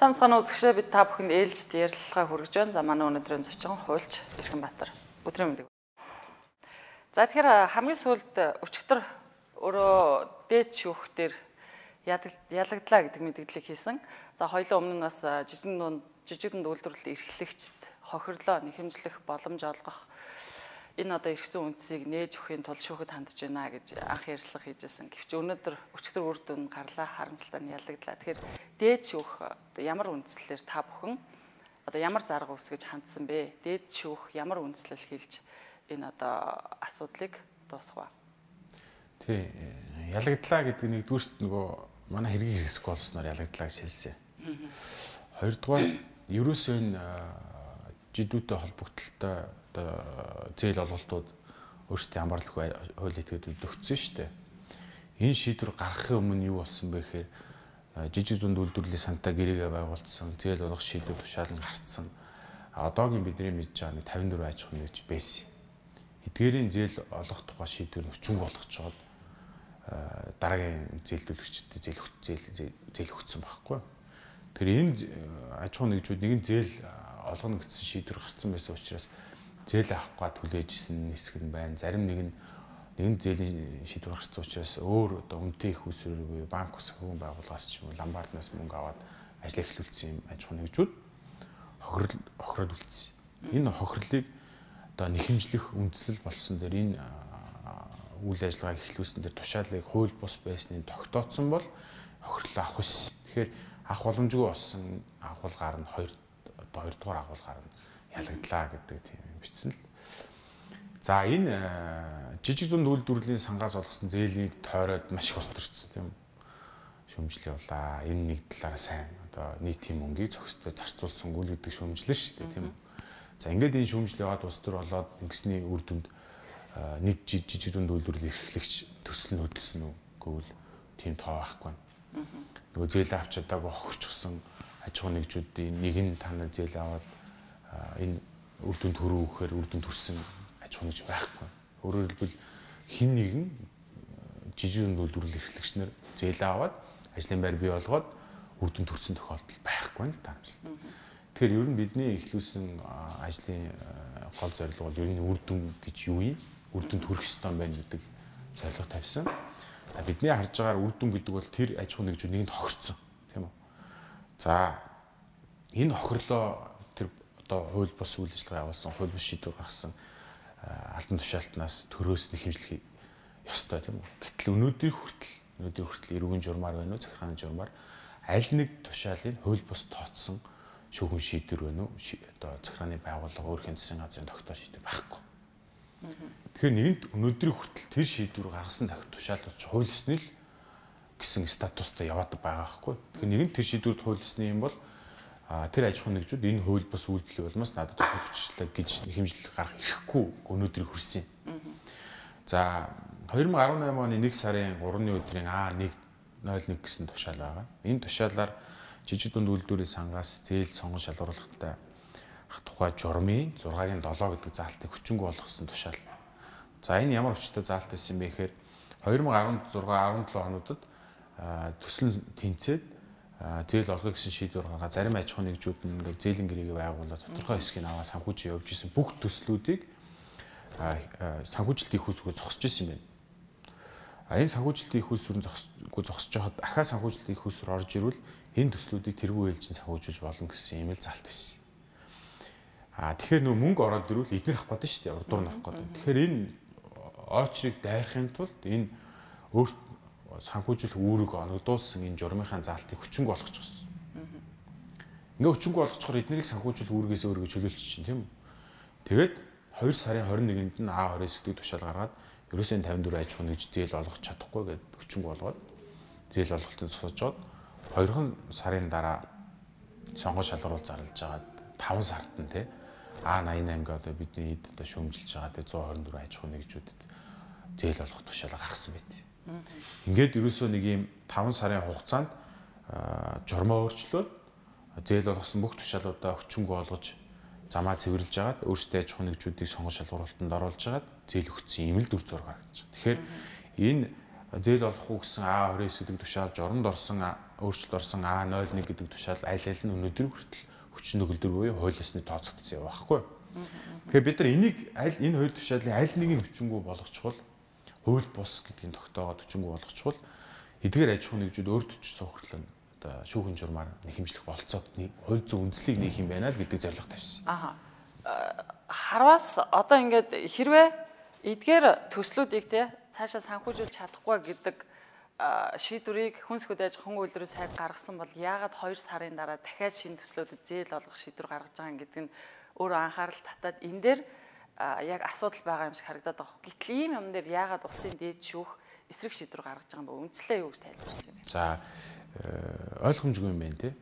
Самсганы үзэгчдээ бид та бүхэнд ээлжид ярилцлага хүргэж байна. За манай өнөөдрийн зочин хуульч Эрхэнбаатар. Өдрийн мэндийг. За тэгэхээр хамгийн сүүлд өчигдөр өөрөө дээд шүүхтэр ялагдлаа гэдэг мэдээллийг хийсэн. За хоёулаа өмнө нь бас жижиг дунд жижиг дунд үйлдвэрлэл эрхлэгчд хохирлоо нэхэмжлэх боломж олгох энэ одоо эргэсэн үндсийг нээж өхийн тулд шүүхэд хандж байна гэж анх ярьцлага хийжсэн. Гэвч өнөөдөр өчигдөр үр дүн гарлаа харамсалтай нь ялагдлаа. Тэгэхээр дээд шүүх ямар үндслээр та бүхэн одоо ямар зарга үсгэж хандсан бэ? Дээд шүүх ямар үндслэл хэлж энэ одоо асуудлыг дуусгав. Тий. Ялагдлаа гэдэг нэгдүгüрт нөгөө манай хэргийг хэрэгсэх болсноор ялагдлаа гэж хэлсэн. Хоёрдугаар ерөөсөө энэ жидүүтэй холбогдлолтой одоо зээл олголтууд өөрсдөө ямар л хууль этгээдүүд өгсөн шүү дээ. Энэ шийдвэр гаргахын өмнө юу болсон бэ гэхээр жижиг дунд үйлдвэрлэлийн сантаа гэрээгээ байгуулсан, зээл олгох шийдвэр тушаалan гарцсан. Одоогийн бидний мэдж байгаа нэг 54 аж ахуй нэгж байсан. Эдгээрийн зээл олгох тухай шийдвэр өчнг болгож чад дараагийн зээлдүүлэгчдэд зээл зээл зээл өгсөн байхгүй. Тэр энэ аж ахуй нэгжүүд нэгэн зээл олгоно гэсэн шийдвэр гарцсан байсан учраас зээл авахгүй түлээжсэн хэсэг нь байна. Зарим нэг нь нэгэн зээлийн шийдвэр гарсан учраас өөр одоо үнэтэй их усрүүргүй банк хөвөн байгууллагаас ч юм уу ламбарднаас мөнгө аваад ажил эхлүүлсэн юм аж ахуй нэгжүүд хохирол хохирол үлдсэн. Энэ хохирлыг одоо нэхэмжлэх үндсэл болсон дээр энэ үйл ажиллагааг эхлүүлсэн дээр тушаалыг хууль бус байсныг тогтооцсон бол хохирлоо авах байсан. Тэгэхээр авах боломжгүй болсон агуулгаар нь хоёр одоо хоёрдугаар агуулгаар нь ялагдлаа гэдэг тийм бичсэн л. За энэ э, жижиг дунд үйлдвэрлэлийн сангаас олгосон зээлийг тойроод маш их устөрчсөн тийм шөмжлөө явлаа. Энэ нэг талаараа сайн одоо нийтийн мөнгийг зохистой зарцуулсан үйл гэдэг шөмжлөн шүү дээ тийм. За ингээд энэ шөмжлөө яваад ус төр болоод ингэсний үр дүнд э, нэг жижиг дунд үйлдвэрлэл эрхлэгч төсөл нь хөдөлсөн үү гэвэл тийм тоо байхгүй. Нөгөө зээл авч чадаагүй хохирчсон аж ахуй нэгжүүдийн нэг нь танаа зээл аваад энэ үр дүнд хүрүү гэхээр үр дүнд хүрсэн аж ахуй гэж байхгүй. Өөрөөр хэлбэл хин нэгэн жижиг үйлдвэрлэл эрхлэгч нар зээл аваад ажлын байр бий болгоод үр дүнд хүрсэн тохиолдол байхгүй л таамаглал. Тэгэхээр ер нь бидний эхлүүлсэн ажлын гол зорилго бол ер нь үр дүн гэж юу юм? Үр дүнд хүрэх ёстой байна гэдэг зорилго тавьсан. Бидний харж байгаагаар үр дүн гэдэг бол тэр аж ахуй нэгжүүд нэгэнд үү? За энэ хохирлоо одоо хууль бус үйл ажиллагаа явуулсан, хууль бус шийдвэр гаргасан алтан тушаалтнаас төрөөс нэг хэмжлэх ёстой тийм үү. Гэтэл өнөөдрийн хүртэл өнөөдрийн хүртэл эрүүгийн журмаар байна уу, захиргааны журмаар аль нэг тушаалын хууль бус тооцсон шүүхэн шийдвэр байна уу? Одоо захиргааны байгууллага өөрхийн засгийн газрын тогтоох шийдвэр байхгүй. Тэгэхээр нэгэнт өнөөдрийн хүртэл тэр шийдвэр гаргасан захир тушаалууд ч хууль ёсны л гэсэн статустай яваад байгаа байхгүй. Тэгэхээр нэгэнт тэр шийдвэрт хууль ёсны юм бол тэр аж ахуй нэгжүүд энэ хууль бус үйлдэл болмоос надад тохиолдчихлаа гэж хэмжил гарах ирэхгүй өнөөдрийг хүрсэн. За 2018 оны 1 сарын 3-ны өдрийн А101 гэсэн тушаал байгаа. Энэ тушаалаар жижиг дунд үйлдвэрийн сангаас зээл сонгон шалгаруулалттай тухай журмын 6-гийн 7 гэдэг заалтыг хүчингү болгосон тушаал. За энэ ямар хүчтэй заалт байсан бэ гэхээр 2016 17 хоногдод төсөл тэнцээд зээл олгох гэсэн шийдвэр гаргаа зарим аж ахуй нэгжүүд нь ингээд зээлийн гэрээгээ байгуулаад тодорхой хэсгийг аваа санхүүжин явуулж исэн бүх төслүүдийг санхүүжилтийн их усгөө зогсож исэн юм байна. А энэ санхүүжилтийн их усрын зогсгоо зогсож хахад ахаа санхүүжилтийн их усрын орж ирвэл энэ төслүүдийг тэргүй ээлжин санхүүжүүлж болно гэсэн юм л залт байсан. А тэгэхээр нөө мөнгө ороод ирвэл эдгээр авах гэдэг шүү дээ. Урдуур нь авах гэдэг. Тэгэхээр энэ очрыг дайрахын тулд энэ өөрт санхүүжүүлэх үүрэг оногдуулсан энэ журмынхаа заалтыг хүчинг болгочихсон. Ингээ хүчинг болгочихоор эднэрийг санхүүжүүлэх үүргээс өөрийгөө чөлөөлчих чинь тийм үү? Тэгээд 2 сарын 21-нд нь А20 гэдэг тушаал гаргаад ерөөсөө 54 аж ахуй нэгж зээл олгох чадахгүй гэд хүчинг болгоод зээл олголтын цуцжоод 2 сарын дараа сонгон шалгаруул зарлаж байгаа 5 сард нь тий А88 гэдэг одоо бидний эд одоо шөөмжилж байгаа тий 124 аж ахуй нэгжүүдэд зээл олгох тушаал гаргасан байт. Ингээд ерөөсөө нэг юм 5 сарын хугацаанд жормоо өөрчлөөд зээл болгосон бүх тушаалуудаа хүчингү олгож замаа цэвэрлж агаад өөрсдөө аж ахуй нэгжүүдийг сонгож шалгуулалтанд оруулж агаад зээл өгсөн юм л дүр зураг харагдаж байна. Тэгэхээр энэ зээл олохгүй гэсэн А29 гэдэг тушаал жоронд орсон өөрчлөлт орсон А01 гэдэг тушаал аль аль нь өнөөдөр хүртэл хүчин төгөлдөр буюу хууль ёсны тооцогдсон юм байхгүй. Тэгэхээр бид нар энийг аль энэ хоёр тушаалын аль нэгийг хүчингү болгочихвол хууль бус гэдгийг тогтоогоод хүчингү болгочихвол эдгээр аж ахуйн нэгжүүд өөр төч цогцлон одоо шүүхэн журмаар нэхэмжлэх болцоод хууль зүйн үндслийг нээх юм байна л гэдэг зорилго тавьсан. Аха. Харвас одоо ингээд хэрвээ эдгээр төслүүдийг те цаашаа санхүүжүүлж чадахгүй гэдэг шийдвэрийг хүнс хөдөөж хүн үйлдвэрийн сайд гаргасан бол яагаад 2 сарын дараа дахиад шинэ төслүүдэд зээл олгох шийдвэр гаргаж байгаа юм гэдэг нь өөрөө анхаарал татаад энэ дээр яг асуудал байгаа юм шиг харагдаад байгаа. Гэтэл ийм юм дээр яагаад улсын дээд шүүх эсрэг шийдвэр гаргаж байгаа юм бэ? Үндслээ юу гэж тайлбарсан юм бэ? За э, ойлгомжгүй юм байна те.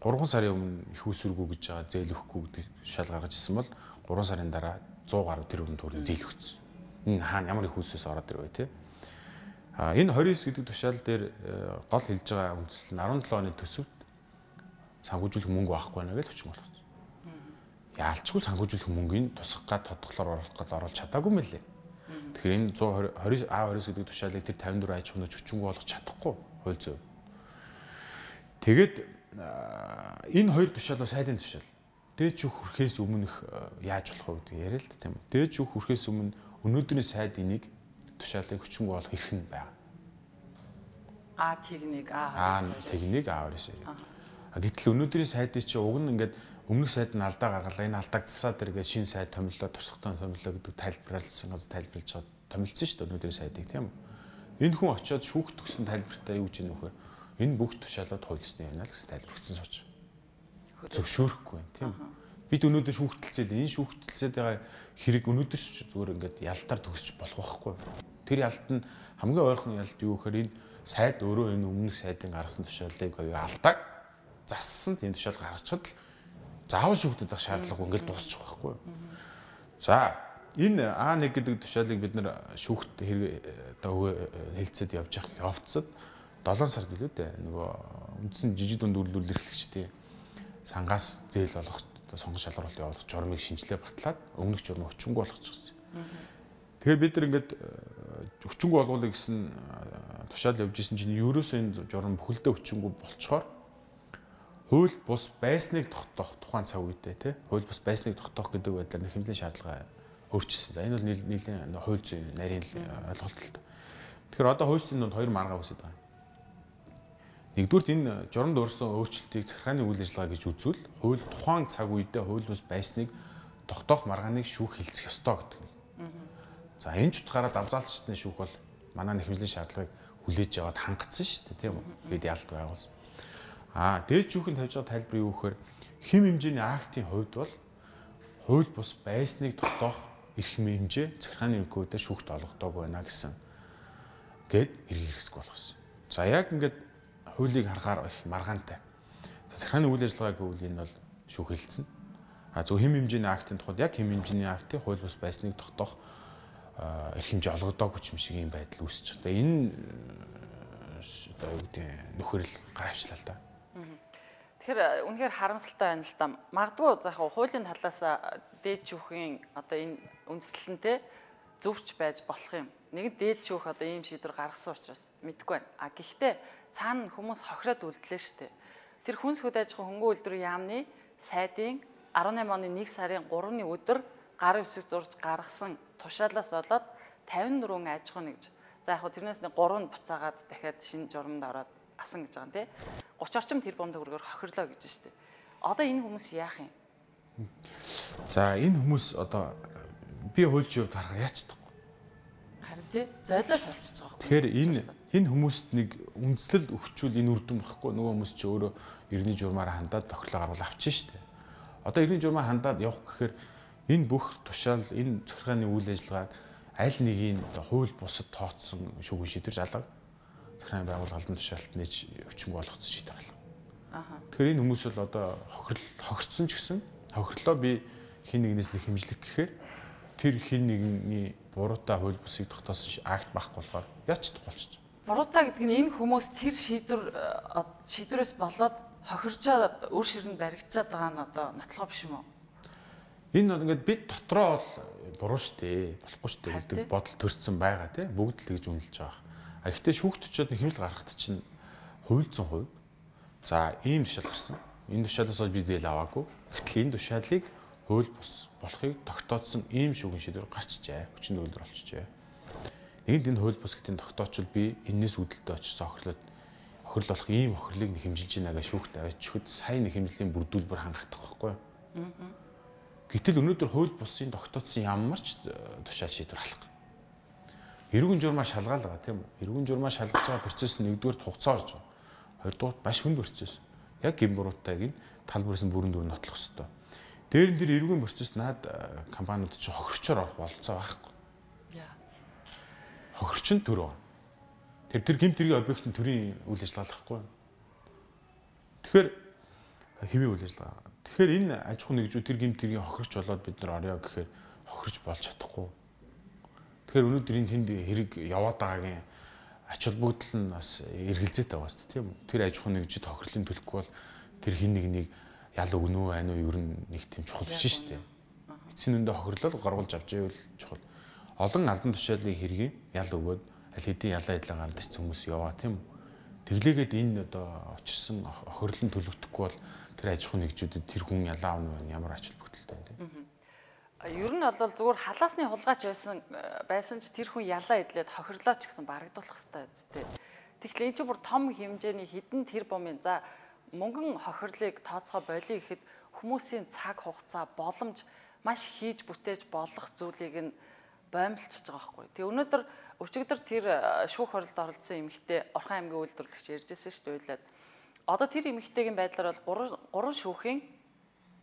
3 сарын өмнө их усүргүү гэж байгаа зээл өгөхгүй гэдэг шал гаргаж ирсэн бол 3 сарын дараа 100 гаруй тэрбум төгрөг зээл өгсөн. Энэ хаана ямар их усээс ороод ирвэ те. А энэ 29 гэдэг тушаал дээр э, гол хэлж байгаа үндсэл нь 17 оны төсөвт санхүүжүүлэх мөнгө байхгүй байна гэж хүчин болгосон. Яалчгүй санхүүжүүлэх мөнгөний тусгах гад тодглоор оруулах гад оруулж чадаагүй мэлээ. Тэгэхээр энэ 120 А20 гэдэг тушаалыг тэр 54 аж ахуйнууд хүчингү болгож чадахгүй хууль зүйн. Тэгээд энэ хоёр тушаал бас сайдын тушаал. Дээд шүүх хүрэхээс өмнөх яаж болох вэ гэдэг яриа л да тийм үү. Дээд шүүх хүрэхээс өмнө өнөөдрийн сайд энийг тушаалыг хүчингү болох эрх нь байна. А техник А техник А хоёроос. А гэтэл өнөөдрийн сайдын чи уг нь ингээд өмнөх сайд нь алдаа гаргалаа энэ алдагдсаа тэр ингээд шинэ сайд томилоо тусахтаа томилоо гэдэг тайлбарлалсан газ тайлбарлаж байгаа томилсон шүү дээ өнөөдрийн сайдыг тийм үү. Энэ хүн очиод шүүх төгсөн тайлбартаа юу гэж юм нөхөр энэ бүх тушаалууд хуулисны юм аа л гэсэн тайлбарцсан сууч. Зөвшөөрөхгүй байна тийм үү бид өнөөдөр шүүхтэлцэл энэ шүүхтэлцээд байгаа хэрэг өнөөдөр зүгээр ингээд ялтаар төгсч болох байхгүй. Тэр ялт нь хамгийн ойрхон ялт юу гэхээр энэ сайд өөрөө энэ өмнөх сайдын гаргасан тушаалыг аюу алдаг зассан тийм тушаал гаргачихад л заавал шүүхтэд байх шаардлагагүй ингээд дуусчих байхгүй. За энэ А1 гэдэг тушаалыг бид нэр шүүхт хэрэг одоо хэлцэд явж явах явцад 7 сар гэлээ дээ нөгөө үндсэн жижиг дунд үйлдвэрлэл эрхлэгчдийн сангаас зээл олох сонгон шалгаруулалт явуулах журмыг шинжилгээ батлаад өмнөх журм өчөнгө болгочихсон. Тэгэхээр бид нар ингээд өчөнгө болгуулъя гэсэн тушаал явж исэн чинь ерөөсөө энэ журм бүхэлдээ өчөнгө болцохоор хууль бус байсныг тогтоох тухайн цаг үедээ тий хууль бус байсныг тогтоох гэдэг байдлаар нэхэмжлийн шаардлага өөрчилсөн. За энэ бол нийлэн хууль зүйн нарийн ойлголт л. Тэгэхээр одоо хууль зүйн донд хоёр маргаа үсэж байгаа. Нэгдүгээр энэ журамд өөрсөн өөрчлөлтийг захиргааны үйл ажиллагаа гэж үзвэл хууль тухайн цаг үедээ хууль бус байсныг тогтоох маргааныг шүүх хилцэх ёстой гэдэг нэг. За энэ ч утгаараа давзаалчдын шүүх бол манай нэхэмжлийн шаардлагыг хүлээж аваад хангацсан шүү дээ тийм үү? Бид ялд байгуулсан. Аа дээд шүүхийн тавьж байгаа тайлбар юу гэхээр хим хэмжээний актын хувьд бол хууль бус байсныг тогтоох эрх хэмжээ захиргааны ерөнхийлөгчөөр шүүхт олгодог байна гэсэн гээд хэрэг хэрэгсэх болгосон. За яг ингээд хуулийг харахаар их маргаантай. Захиргааны үйл ажиллагааг гэвэл энэ бол шүүхэлцэн. А зөв хэм хэмжээний актын тухайд яг хэм хэмжээний актыг хууль бус байсныг тогтоох эрх хэмжээ олгодоогүй юм шиг юм байдал үүсэж байгаа. Энэ одоо юу гэдэг нөхөрл гаравчлаа л да. Тэгэхээр үнэхээр харамсалтай байна л да. Магадгүй заах хуулийн талаас дээд шүүхийн одоо энэ үндслэнтэй зөвч байж болох юм. Нэг дээд шүүх одоо ийм шийдвэр гаргасан учраас мэдгүй байна. А гэхдээ цаана хүмүүс хохироод үлдлээ штэ. Тэр хүнс хөд аж ахуйн хөнгөн үйлдвэрийн яамны сайдын 18 оны 1 сарын 3-ны өдөр гар үсэг зурж гаргасан тушаалаас болоод 54 аж ахуйн нэгж. За яг хөө тэрнээс нэг 3 нь буцаагаад дахиад шинэ журамд ороод авсан гэж байгаа юм тий. 30 орчим тэрбум төгрөгөөр хохирлоо гэж штэ. Одоо энэ хүмүүс яах юм? За энэ хүмүүс одоо би хуульч юу харахаар яач чадахгүй. Харин тий зойлоос олцож байгаа юм. Тэгэхээр энэ энэ хүмүүст нэг үндслэл өгчүүл энэ үрдэн багхгүй нөгөө хүмүүс чи өөрөө эртний журмаараа хандаад тохиолоо гаруул авчихна шүү дээ. Одоо эртний журмаа хандаад явах гэхээр энэ бүх тушаал энэ захиргааны үйл ажиллагааг аль нэгийг хууль бусад тооцсон шүүгэн шийдвэр залга захиргааны байгууллага албан тушаалт нээж өчнг болгоцсон шийдвэр алга. Аа. Тэгэхээр энэ хүмүүс бол одоо хохирол хохирцсон ч гэсэн хохирлоо би хин нэгнээс нэг хэмжлэх гэхээр тэр хин нэгний буруутай хууль бусыг тогтоосон акт байхгүй болохоор яач чадахгүй болчих буруудаа гэдэг нь энэ хүмүүс тэр шийдвэр э, шийдвэрээс болоод хохирчаад өөр ширэнд баригдчаад байгаа нь одоо нотлого биш юм уу? Энэ бол ингээд бид дотроо бол буруу штэ болохгүй штэ Харин гэдэг бодол төрсэн байгаа тий бүгд л тэгж үнэлж байгаа. А гэхдээ шүүхт очиод нэг хэмжил гаргахт чинь хуйлцсан хувь. За ийм тушаал гарсан. Энэ тушаалаас би зээл аваагүй. Гэтэл энэ тушаалыг хууль бус болохыг тогтоодсон ийм шүүгэн шийдвэр гарчжээ. Хүчин төгөлдөр болчихжээ. Нэгэнт энэ хууль бус гэдгийг тогтоочвол би энэс үүдэлтэй очиж охирлоод охирол болох ийм охирлыг нэг хэмжилж байна гэж шүүхт авчихэд сайн нэг хэмжлийн бүрдүүлбэр хангагдах байхгүй юу? Гэтэл өнөөдөр хууль бусын тогтоодсон ямар ч э, тушаал шийдвэр алах. Эргэн журмаа шалгаалгаа тийм үү? Эргэн журмаа шалгаж байгаа процесс нь нэгдүгээр хугацаа орж байгаа. Хоёрдугаар маш хүнд процесс. Яг гин буруутайг нь тал бүрээс нь бүрэн дүр нотлох хэвээр. Дээр нь тэр эргэн процесс наад э, компаниуд чинь хохирчоор орох болцоо байхгүй. Яа. Хохирч нь төр байна. Тэр тэр гимт тэргийн объектын төрийн үйл ажиллагаа байхгүй. Тэгэхээр хэвийн үйл ажиллагаа. Тэгэхээр энэ аж ахуй нэгжүүд тэр гимт тэргийн хохирч болоод бид нар орё гэхээр хохирч болж чадахгүй. Тэгэхээр өнөөдөр энэ тэнд хэрэг яваад байгаагийн ач холбогдол нь бас эргэлзээтэй байгаа шүү дээ тийм үү. Тэр аж ахуй нэгжид хохирлын төлөхгүй бол тэр хин нэг нэг ял өгнөө байна уу ер нь нэг тийм чухал биш шүү дээ. Эцсийн үндэ хохирлол горгуулж авч ивэл чухал. Олон алдан тушаалын хэргийг ял өгөөд аль хэдийн ялаа идлээ гардаг хүмүүс яваа тийм үү. Тэглээгээд энэ одоо очирсан охирлон төлөвдөхгүй бол тэр аж ахуй нэгжүүдэд тэр хүн ялаа авна байна ямар ач холбогдолтой байна тийм. Ер нь бол зүгээр халаасны хулгайч байсан э, байсан ч тэр хүн ялаа идлээд хохирлоо ч гэсэн барагдуулах хэрэгтэй үсттэй. Тэгэхээр энэ чинь бүр том хэмжээний хідэн тэр бомын за мөнгөн хохирлыг тооцоо болиё гэхэд хүмүүсийн цаг хугацаа боломж маш хийж бүтээж болох зүйлийг нь боомлцож байгаа байхгүй. Тэгээ өнөөдөр өчигдөр тэр э, шүүх хоролд оролцсон эмэгтэй Орхон аймгийн үйлдвэрлэгч ярьжсэн шүү дээ. Одоо тэр эмэгтэйгийн байдлаар бол гурван гурван шүүхийн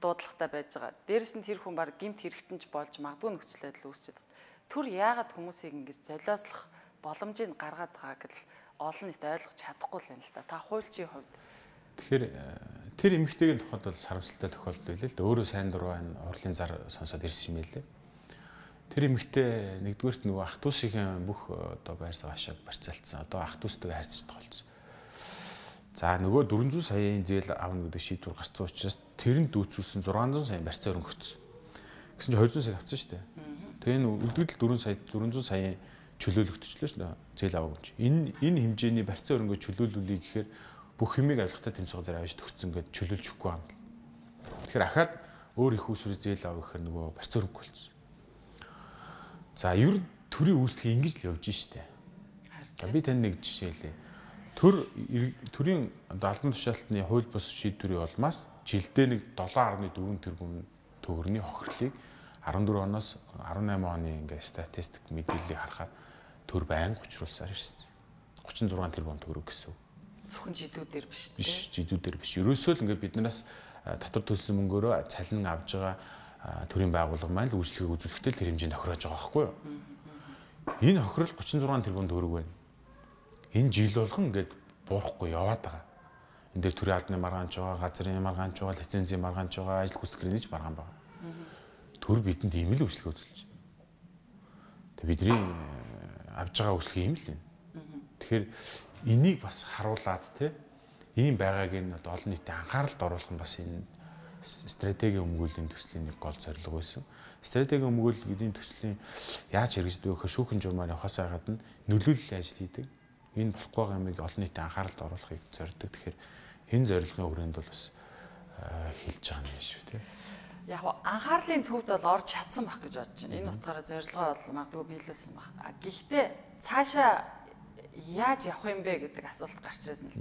дуудлагатай байж байгаа. Дээрэс нь тэр хүн баг гимт хэрэгтэнж болж магадгүй нөхцөл байдал үүсчихэд байна. Түр яагаад хүмүүсийг ингэж золиослох боломжийг гаргаад байгааг л олон нийт ойлгож чадахгүй л байна л да. Та хуульчийн хувьд Тэгэхээр э, тэр эмэгтэйгийн тухайд бол сарамсалтай тохиолдол байлээ л да. Өөрөө сайн дураа энэ урлын зар сонсоод ирсэн юм байлээ. Тэр эмэгтэй нэгдүгээрт нөгөө ах トゥ усийн бүх э, одоо байр саваашааг барьцаалтсан. Одоо ах トゥ устэйгээ харьцдаг болсон. За нөгөө 400 саяын зээл авна гэдэг шийдвэр гарцсан учраас тэрэнд дүүцүүлсэн 600 сая барьцаа өрөнгөцсөн. Гэсэн чинь 200 сая авсан шүү дээ. Тэгээ энэ үлдэгдэл 4 сая 400 саяын чөлөөлөгдчихлөө шүү дээ. Зээл авах гэж. Энэ энэ хэмжээний барьцаа өрөнгө чөлөөлүүлэх гэхээр бүх хэмийг авилгатай тэмцэх газар авч төгцсөн гэдээ чөлөөлж өгөхгүй юм. Тэгэхээр ахаад өөр их усрыг зээл авах гэхээр нөгөө барьцаа өрөнгө болсон. За ер нь төрийн үйлчлэг ингэж л явж штэ. Би танд нэг жишээ хэлье. Төр төрийн албан тушаалтны хууль бус шийдвэрийн улмаас жилдээ нэг 7.4 тэрбум төгрөгийн хохирлыг 14 оноос 18 оны ингээ статистик мэдээллийг харахаар төр байнга учруулсаар ирсэн. 36 тэрбум төгрөг гэсэн зөвхөн жидүүдээр биш биш тий. жидүүдээр биш. Ерөөсөө л ингээ биднээс татвар төлсөн мөнгөөрөө цалин авж байгаа төрийн байгууллага маань л үйлчлэгийг үзүүлэхдээ л тэр хэмжээнд тохирож байгаа байхгүй юу? Энэ хохирол 36 тэрбум төгрөг байна. Энэ жил болгон ингээд буурахгүй яваад байгаа. Энд дээр төрийн албаны маргаанч байгаа, газрын маргаанч байгаа, лицензийн маргаанч байгаа, ажил гүйцэтгэрийн нэгж маргаан байгаа. Төр бидэнд ийм л үйлчлэг үзүүлж байна. Тэг бидний э, авж байгаа үйлчлэг ийм л юм. Тэгэхээр энийг бас харуулад те ийм байгааг нь олон нийтийн анхааралд оруулах нь бас энэ стратегийн өмгөөлийн төслийн нэг гол зорилго байсан. Стратегийн өмгөөл гэдгийн төслийн яаж хэрэгждэг вэ гэхээр шүүхэн журмаар явахаас гадна нөлөөллийн ажил хийдэг. Энэ болохгүй байгаа юмыг олон нийтийн анхааралд оруулахыг зорддог. Тэгэхээр энэ зорилгын хүрээнд бол бас э, хэлж байгаа юм шүү те. Яг нь анхаарлын төвд бол орж чадсан байх гэж бодож байна. Энэ утгаараа зорилгоо бол магадгүй биелүүлсэн байх. Гэхдээ цаашаа яаж явах юм бэ гэдэг асуулт гарч ирээд нь л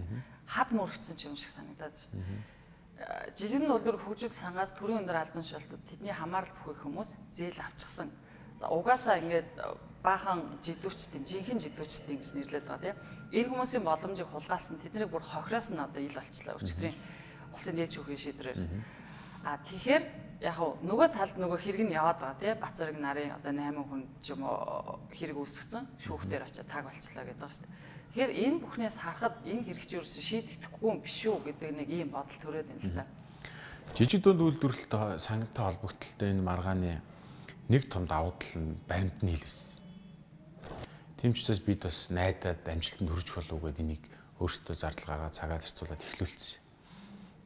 хад мөрөгцсөн ч юм шиг санагдаад байна. Жижигэн улдуур хөгжил сангаас төрийн өндөр албан тушаалтууд тэдний хамаарал бүхий хүмүүс зээл авчихсан. За угаасаа ингээд баахан жидүүчтийн жинхэнэ жидүүчтийн гэж нэрлэдэг байгаа тийм. Энэ хүмүүсийн боломжийг хулгайлсан тэднийг бүр хохироос нь одоо ил болчлаа. Өчигдрийн улсын дээд шүүхийн шийдвэрээр. А тэгэхээр яг нь нөгөө талд нөгөө хэрэг нь яваад байгаа тийм. Бацарыг нарын одоо 8 хүн ч юм уу хэрэг үүсгэсэн. Шүүхтэр очиад таг болчлаа гэдэг ба шүү дээ. Тэгэхээр энэ бүхнээс харахад энэ хэрэг чи ерөөсөө шийдэгдэхгүй юм биш үү гэдэг нэг ийм бодол төрөөд байна л да. Жижиг дунд үйлдвэрлэлтэй сангтай холбогдлолтой энэ маргааны нэг том давуу тал нь баримт нь ч учраас бид бас найдаад амжилтанд хүрч болов уу гэдэг энийг өөрсдөө зардал гаргаад цагаа зарцуулаад эхлүүлсэн.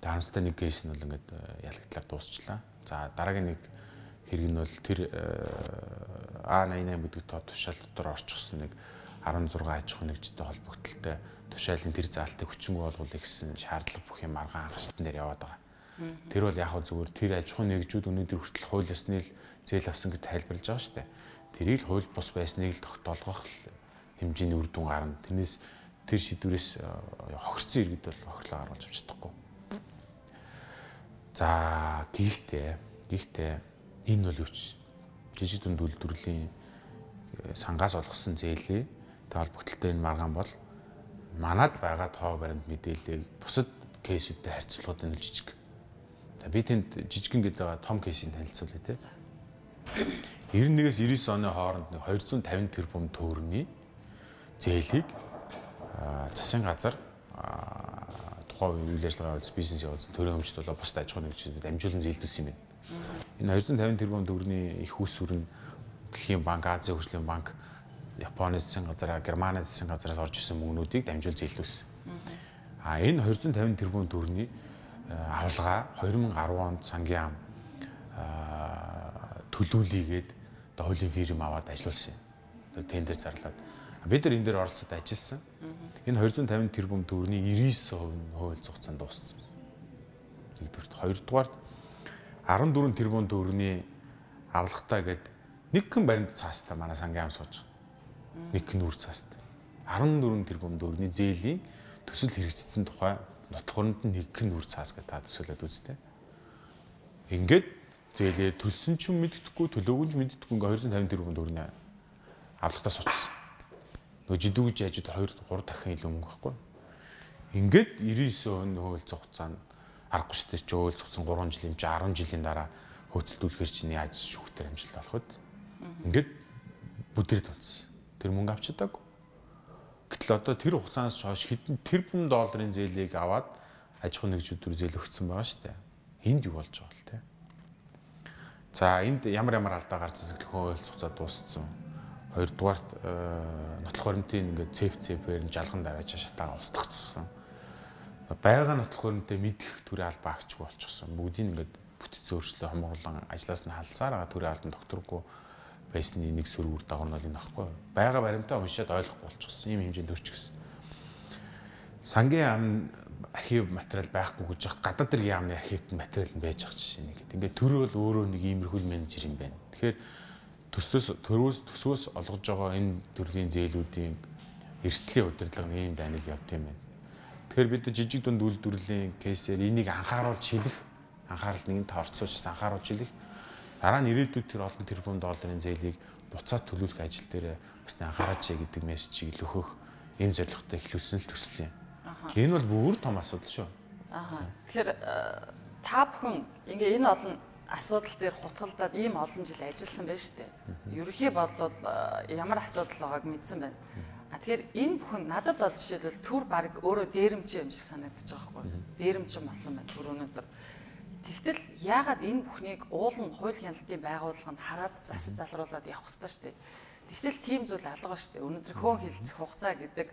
Дарамттай нэг кейс нь бол ингээд э, ялагдлаар дуусчлаа. За дараагийн нэг хэрэг нь бол тэр А88 гэдэг тоо тушаал дотор орчихсон нэг 16 аж ахуй нэгжтэй холбогдлолтой тушаалын тэр заалтыг хүчингү болгуулах гэсэн шаардлага бүх юм аргаан хангалтын дээр яваад байгаа. Тэр бол яг зүгээр тэр аж ахуй нэгжүүд өнөөдөр хүртэл хууль ёсны л зээл авсан гэж тайлбарлаж байгаа шүү дээ. Тэрийг хууль бус байсныг л тогтоолгох хэмжээний үр дүн гарна. Тэрнээс тэр шийдвэрээс хохирцсон иргэд бол хохирлоо гаргаж авч чадахгүй. За гэхдээ гэхдээ энэ бол юуч жижиг дунд үйлдвэрлэлийн сангаас олгосон тэг холбогдлолтой энэ маргаан бол манад байгаа тоо баримт мэдээллийг бусад кейсүүдтэй харьцуулахад энэ жижиг. Би тэнд жижигэн гэдэг том кейсийг танилцуулъя те. 91-ээс 99 оны хооронд 250 тэрбум төгрөгийн зээлийг засгийн газар тухайн үйл ажиллагаа үйлс бизнес явуулсан төрийн өмчт болоо бусд аж ахуй нэгжүүдэд амжуулан зээлдүүлсэн юм байна. Энэ 250 тэрбум төгрөгийн их усүр нь Дэлхийн банк, Азийн хөгжлийн банк, Японы засгийн газараа, Германы засгийн газараас орж исэн мөнгнүүдийг дамжуул зээлдүүлсэн. А энэ 250 тэрбум төгрөгийн авалгаа 2010 онд сангийн ам төлөөлийгээд одоо хуулийн фирм аваад ажилласан юм. Тендер зарлаад. Бид нар энэ дээр оролцоод ажилласан. Энэ 250 тэрбум төгрөгийн 99% нь хууль зохицон дууссан. Нэгдүгürt, хоёрдугаар 14 тэрбум төгрөгийн авлагтаа гээд нэг хэн баримт цаастаа манай сангийн ам сууж байгаа. Нэг хэн үр цаастаа. 14 тэрбум төгрөгийн зээлийн төсөл хэрэгжсэн тухай нотлохонд нь нэг хэн үр цаас гэдэг та төсөөлөд үзтээ. Ингээд зээлээ төлсөн ч юм мэддэхгүй төлөөгүй ч мэддэхгүй ингээ 250 тэрбум төгрөгийн авлагтаа сууцсан. Нөгөө жидүүж яжид 2 3 дахин илүү мөнгө байхгүй. Ингээд 99% нь хууль зохицаанд аргагүй шүү дээ. Ч хууль зохицсон 3 жилийн чи 10 жилийн дараа хөөцөлдүүлэхэр чиний аж шүүхтэр амжилт олоход ингээд бүдэрд унтсан. Тэр мөнгө авч чадаагүй. Гэтэл одоо тэр хугацаанаас хойш хэдэн тэрбум долларын зээлийг аваад аж ахуй нэгжүүд рүү зээл өгсөн байгаа шүү дээ. Энд юу болж байгаа вэ те? За энд ямар ямар алдаа гэхэл хууль зохицоо дууссан. Хоёрдугаарт нотлох баримтын ингээд цэв цэвээр нь жалган давааж шатаа устгацсан. Бага нотлох баримтаа мэдэх төрийн албаа агчгүй болчихсон. Бүгдийг ингээд бүтц өөрчлөлөө хомгорлон ажлаас нь халсаар байгаа төрийн албан докторгүй байсны нэг сөргүүр дагуу нь бол энэ баггүй. Бага баримтаа уншаад ойлгохгүй болчихсон. Ийм хэмжээнд өрчихсөн. Сангийн ам архив материал байхгүй гэж яах гадаад дэргийн яамны архив материал нь байж ах жишээ нэг. Ингээд төр бол өөрөө нэг иймэрхүүл менежер юм байна. Тэгэхээр төслөөс төрөөс төсвөөс олгож байгаа энэ төрлийн зээлүүдийн эрсдлийн удирдлага нэг юм байна л явт юм байна. Тэгэхээр бид жижиг дунд үйлдвэрлэлийн кейсээр энийг анхааруулж хэлэх, анхаарал нэгэн таарцуулж анхааруулж хэлэх. Дараа нь ирээдүйд тэр олон тэрбум долларын зээлийг буцаад төлүүлэх ажил дээр бас анхаараач гэдэг мессежийг л өгөх ийм зорилготой эхлүүлсэн л төсөл юм. Энэ бол бүр том асуудал шүү. Аа. Тэгэхээр э, та бүхэн ингээ энэ олон асуудал дээр хутгалдаад ийм олон жил ажилласан байна шүү дээ. Ерөнхий бодлол э, ямар асуудал байгааг мэдсэн байна. А тэгэхээр энэ бүхэн надад бол жишээлбэл төр баг өөрөө дээрэмч юм шиг санагдаж байгаа байхгүй. Дээрэмч болсон байна төр өнөөдөр. Тэгтэл яагаад энэ бүхнийг уул нь хууль хяналтын байгууллага нь хараад засаж залруулад явах хэрэгтэй шүү дээ. Тэгтэл тийм зүйл алга шүү дээ. Өнөөдөр хөөн хилцэх хугацаа гэдэг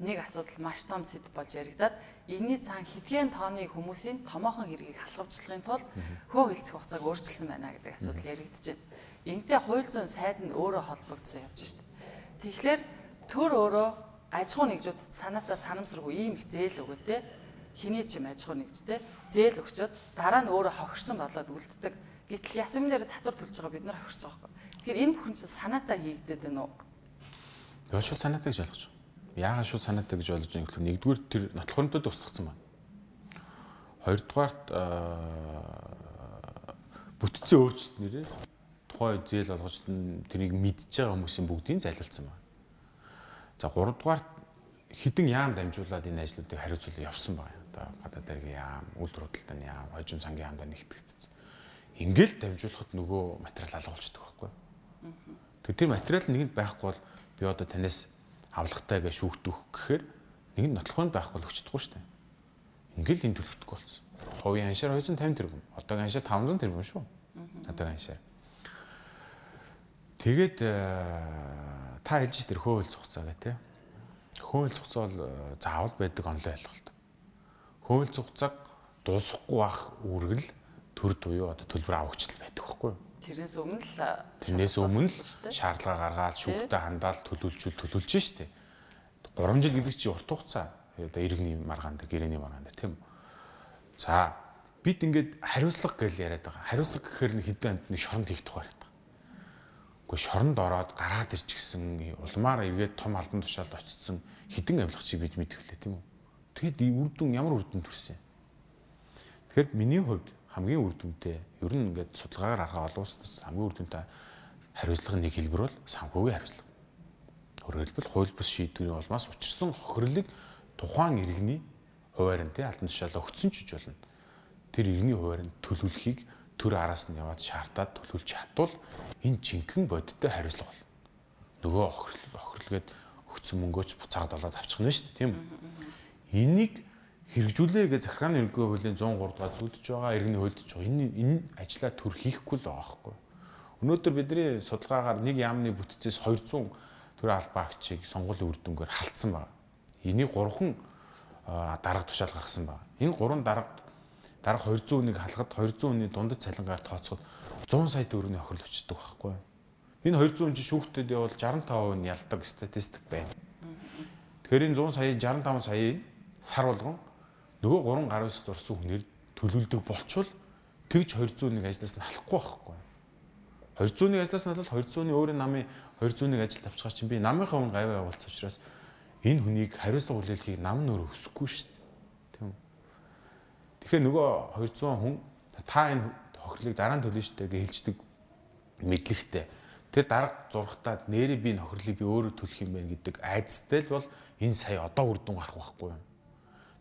нэг асуудал маш том сэдв болж яригадаад энэний цаан хэдхэн тооны хүмүүсийн томоохон хэргийг халахвчлахын тулд хөө хилцэх хугацааг өөрчилсөн байна гэдэг асуудал байна. Энтэй хууль зүйн сайд нь өөрөө холбогдсон явж штеп. Тэгэхээр төр өөрөө аж ахуй нэгжүүдэд санаатаа санамсаргүй ийм их зээл өгөө те хиний ч юм аж ахуй нэгжтэй зээл өгчөөд дараа нь өөрөө хохирсон болоод үлддэг. Гэтэл ясмын дээр татвар төлж байгаа бид нар хохирч байгаа байхгүй. Тэгэхээр энэ бүхэн чинь санаатаа хийгдээд байна уу? Яа шууд санаатай гэж ойлгож байна. Яагаад шууд санаатай гэж болж байгаа гэвэл нэгдүгээр тэр нотлохонтой тусгацсан байна. Хоёрдугаарт бүтцийн өөрчлөлтнэрээ тухайн зээл олгогчд нь тэрийг мэдж байгаа хүмүүсийн бүгдийг зайлуулсан байна. За гуравдугаарт хідэн яам дамжуулаад энэ ажлуудыг хариуцуулж явсан байна. Одоо гадаад даргийн яам, үйлдвэр худалдааны яам, хожим сангийн яамдаа нэгтгэгдсэн. Ингээл дамжуулахад нөгөө материал алга болчихдог байхгүй. Тэр тэр материал нэгэнд байхгүй бол би одоо танаас авлагатай гэж шүүхтөх гэхээр нэг нь нотлохонд байхгүй л өчтдөггүй шүү дээ. Ингээл энэ төлөвлөхгүй болсон. Хувийн аншаар 250 тэрбум. Одоогийн аншаар 500 тэрбум шүү. Одоогийн аншаар. Тэгээд э, та хэлж тэр хөөөл цугцаа гэх тээ. Хөөөл цугцаа бол э, заавал байдаг онлайн ойлголт. Хөөөл цугцааг дуусахгүй бах үргэл төр туюу одоо төлбөр авахчлал байдаг байхгүй юу? Тэрнээс өмнө л Тэрнээс өмнө л шаардлага гаргаад шүүхтэй хандаал төлөвлөжүүл төлөвлөж штэ. 3 жил гэдэг чинь урт хугацаа. Одоо иргэний маргаан дээр, гэрээний маргаан дээр тийм үү. За бид ингээд хариуцлага гэж яриад байгаа. Хариуцлага гэхээр нэг хэдэн амт нэг шоронд хийх тухай яриад байгаа. Гэхдээ шоронд ороод гараад ирчихсэн улмаар эвгээд том албан тушаалд очсон хідэн авилгачийг бид мэдвэлээ тийм үү. Тэгэд үр дүн ямар үр дүн төрсөн. Тэгэхээр миний хувьд хамгийн үр дүнтэй ер нь ингээд судалгаагаар харахад олон улсад хамгийн үр дүнтэй хариуцлагын нэг хэлбэр бол санхүүгийн хариуцлага. Өөрөөр хэлбэл хууль бус шийдвэрийн улмаас учирсан хохирлыг тухайн иргэний хуваарь нь тий албан тушаалаа өгсөн ч гэж болно. Тэр иргэний хуваарь нь төлөвлөхийг төр араас нь яваад шаардаад төлөвлөж чадвал энэ жинхэнэ бодиттой хариуцлага болно. Нөгөө хохирол хохирлгээд өгсөн мөнгөөч буцаагаад болоод авчих нь шүү дээ тийм үү? Энийг хэрэгжүүлээ гэж захиргааны ерөнхий хуулийн 103 дугаар зүйлдэж байгаа иргэний хуульдж байгаа. Энэ энэ ажлаа төр хийхгүй л байгаа байхгүй. Өнөөдөр бидний судалгаагаар нэг яамны бүтцээс 200 төр албаа агчийг сонгуулийн үр дүнгээр халтсан байна. Энийг 3хан дарга тушаал гаргасан байна. Энэ 3 дарга дарга 200 хүнийг халахад 200 хүний дундад цалингаар тооцоход 100 сая төгрөгийн охирол өчтдөг байхгүй. Энэ 200 хүн чинь шүүхтэд явал 65% нь ялдаг статистик байна. Тэгэхээр энэ 100 сая 65 сая сар болгон нөгөө гурван гар ус зурсан хүнээр төлөвлөдөг болчвол тэгж 201 ажлаас нь халахгүй байхгүй. 201 ажлаас нь бол 200-ны өөрийн намын 201 ажил тавьчихаар чинь би намынхаа хүн гавь явуулсан учраас энэ хүнийг хариуцлага хүлээлхийг нам нөр өсөхгүй шүү дээ. Тийм? Тэгэхээр нөгөө 200 хүн та энэ хохирлыг дараа нь төлнө шүү дээ гэж хэлждэг мэдлэгтэй. Тэр дарга зурхтаад нэрээ би энэ хохирлыг би өөрөө төлөх юм байна гэдэг айцтай л бол энэ сая одоо үр дүн гарах байхгүй юу?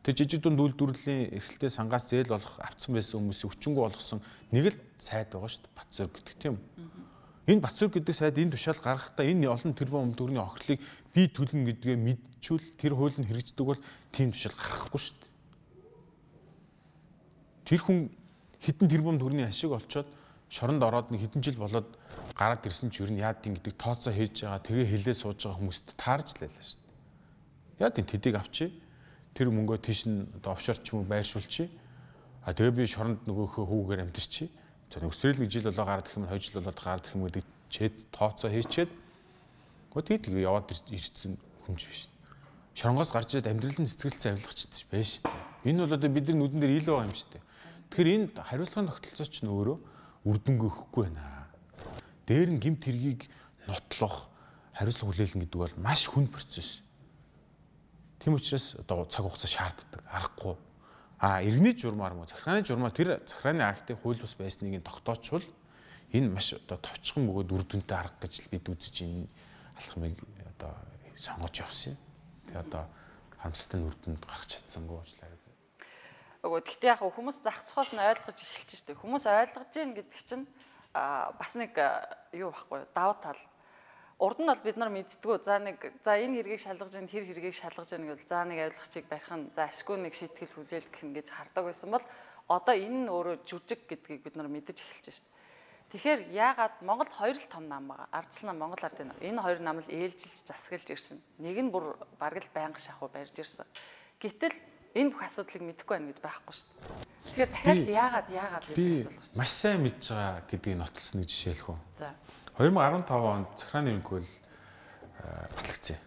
Тэр жижиг дунд үйлдвэрлэлийн эрхлэлтэй сангаас зээл болох авцсан байсан хүмүүсийг өчнгөө болгосон нэг л сайд байгаа шүү дээ. Батцөр гэдэг тийм. Энэ Батцөр гэдэг сайд энэ тушаал гаргахдаа энэ олон тэрбум төгрөгийн охирлыг би төлнө гэдгээ мэдчүүл тэр хууль нь хэрэгждэг бол тийм тушаал гаргахгүй шүү дээ. Тэр хүн хитэн тэрбум төгрөгийн ашиг олцоод шоронд ороод нэг хэдэн жил болоод гараад ирсэн ч юу яад тийм гэдэг тооцоо хийж байгаа тэгээ хилээ сууж байгаа хүмүүст таарч лайлаа шүү дээ. Яад тийм тэдийг авчи тэр мөнгөө тийш нь одоо офшор ч юм уу байршуулчих. А тэгээ би шоронд нөгөөхөө хүүгээр амтэрчи. За өсрөл нэг жил болоо гараад ирэх юм 2 жил болоод гараад ирэх юм гэдэг чэд тооцоо хийчээд гоо тэгээ тэгээ яваад ирсэн хүн ч биш. Шоронгоос гарч ирээд амьдралын цэцгэлцэн авилгач байж шүү дээ. Энэ бол одоо бидний нүдэн дээр ил байгаа юм дээ. Тэгэхээр энэ хариуцлагын тогтолцоо ч нөөрөө үрдөнгө өгөхгүй байна. Дээр нь гимт хэргийг нотлох хариуцлага хүлээлгэн гэдэг бол маш хүн процесс. Тийм учраас одоо цаг хугацаа шаарддаг. Аргагүй. А иргэний журмаар мөн захиргааны журмаар тэр захиргааны актыг хууль бус байсныг нь тогтоочвол энэ маш одоо товчхон бөгөөд үр дүнтэй арга гэж бид үзэж энэ алхмыг одоо сонгож явсан. Тэгээ одоо харамсалтай үр дүнд гарах чадсангүй уучлаарай. Өгөө гэхдээ яг хүмүүс зах цохоос нь ойлгож эхэлж штэ. Хүмүүс ойлгож гин гэдэг чинь бас нэг юу байхгүй давуу тал урд нь бол бид нар мэдтгүү за нэг за энэ хэргийг шалгаж ийн тэр хэргийг шалгаж ийн гэвэл за нэг авилгачийг барих нь за ашгүй нэг шийтгэл хүлээлгэх нь гэж хардаг байсан бол одоо энэ нь өөрөө жүжиг гэдгийг бид нар мэдэж эхэлж байна. Тэгэхээр яагаад Монголд хоёр л том нам байгаа. Ардсан нам Монгол ардын нам. Энэ хоёр нам л ээлжилж засаглаж ирсэн. Нэг нь бүр бараг л байнга шахуу барьж ирсэн. Гэтэл энэ бүх асуудлыг мэдэхгүй байна гэж байхгүй шүү дээ. Тэгэхээр дахиад яагаад яагаад би маш сайн мэдж байгаа гэдгийг нотолсон нэг жишээ хэлэх үү. За. 2015 онд захиргааны ерөнхийл батлагдсан.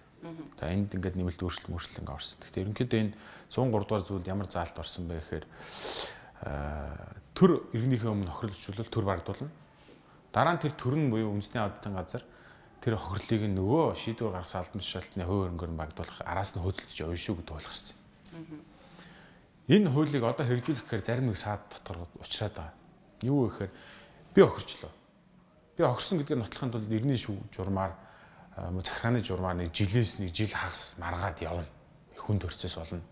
За энд ингээд нэмэлт өөрчлөлт мөрчлөл ингээд орсон. Гэхдээ ерөнхийдөө энэ 103 дугаар зүйлд ямар заалт орсон бэ гэхээр төр иргэнийхээ өмнө хохирлжуулалт төр багдуулна. Дараа нь тэр төр нь буюу үндэсний аудитын газар тэр хохирлыг нөгөө шийдвэр гаргасан албан тушаалтны хувь хөрөнгөөр нь багдуулах араас нь хөөцөлдөж явна шүү гэдэг ойлгосон. Энэ хуулийг одоо хэрэгжүүлэх гэхээр зарим нэг саад дотор уучраад байгаа. Юу гэхээр би охирчлоо Би огсон гэдгийг нотлохын тулд иргэний журмаар захиргааны журмаар нэг жилээс нэг жил хагас маргаад явна. Хүн төрцөөс болно.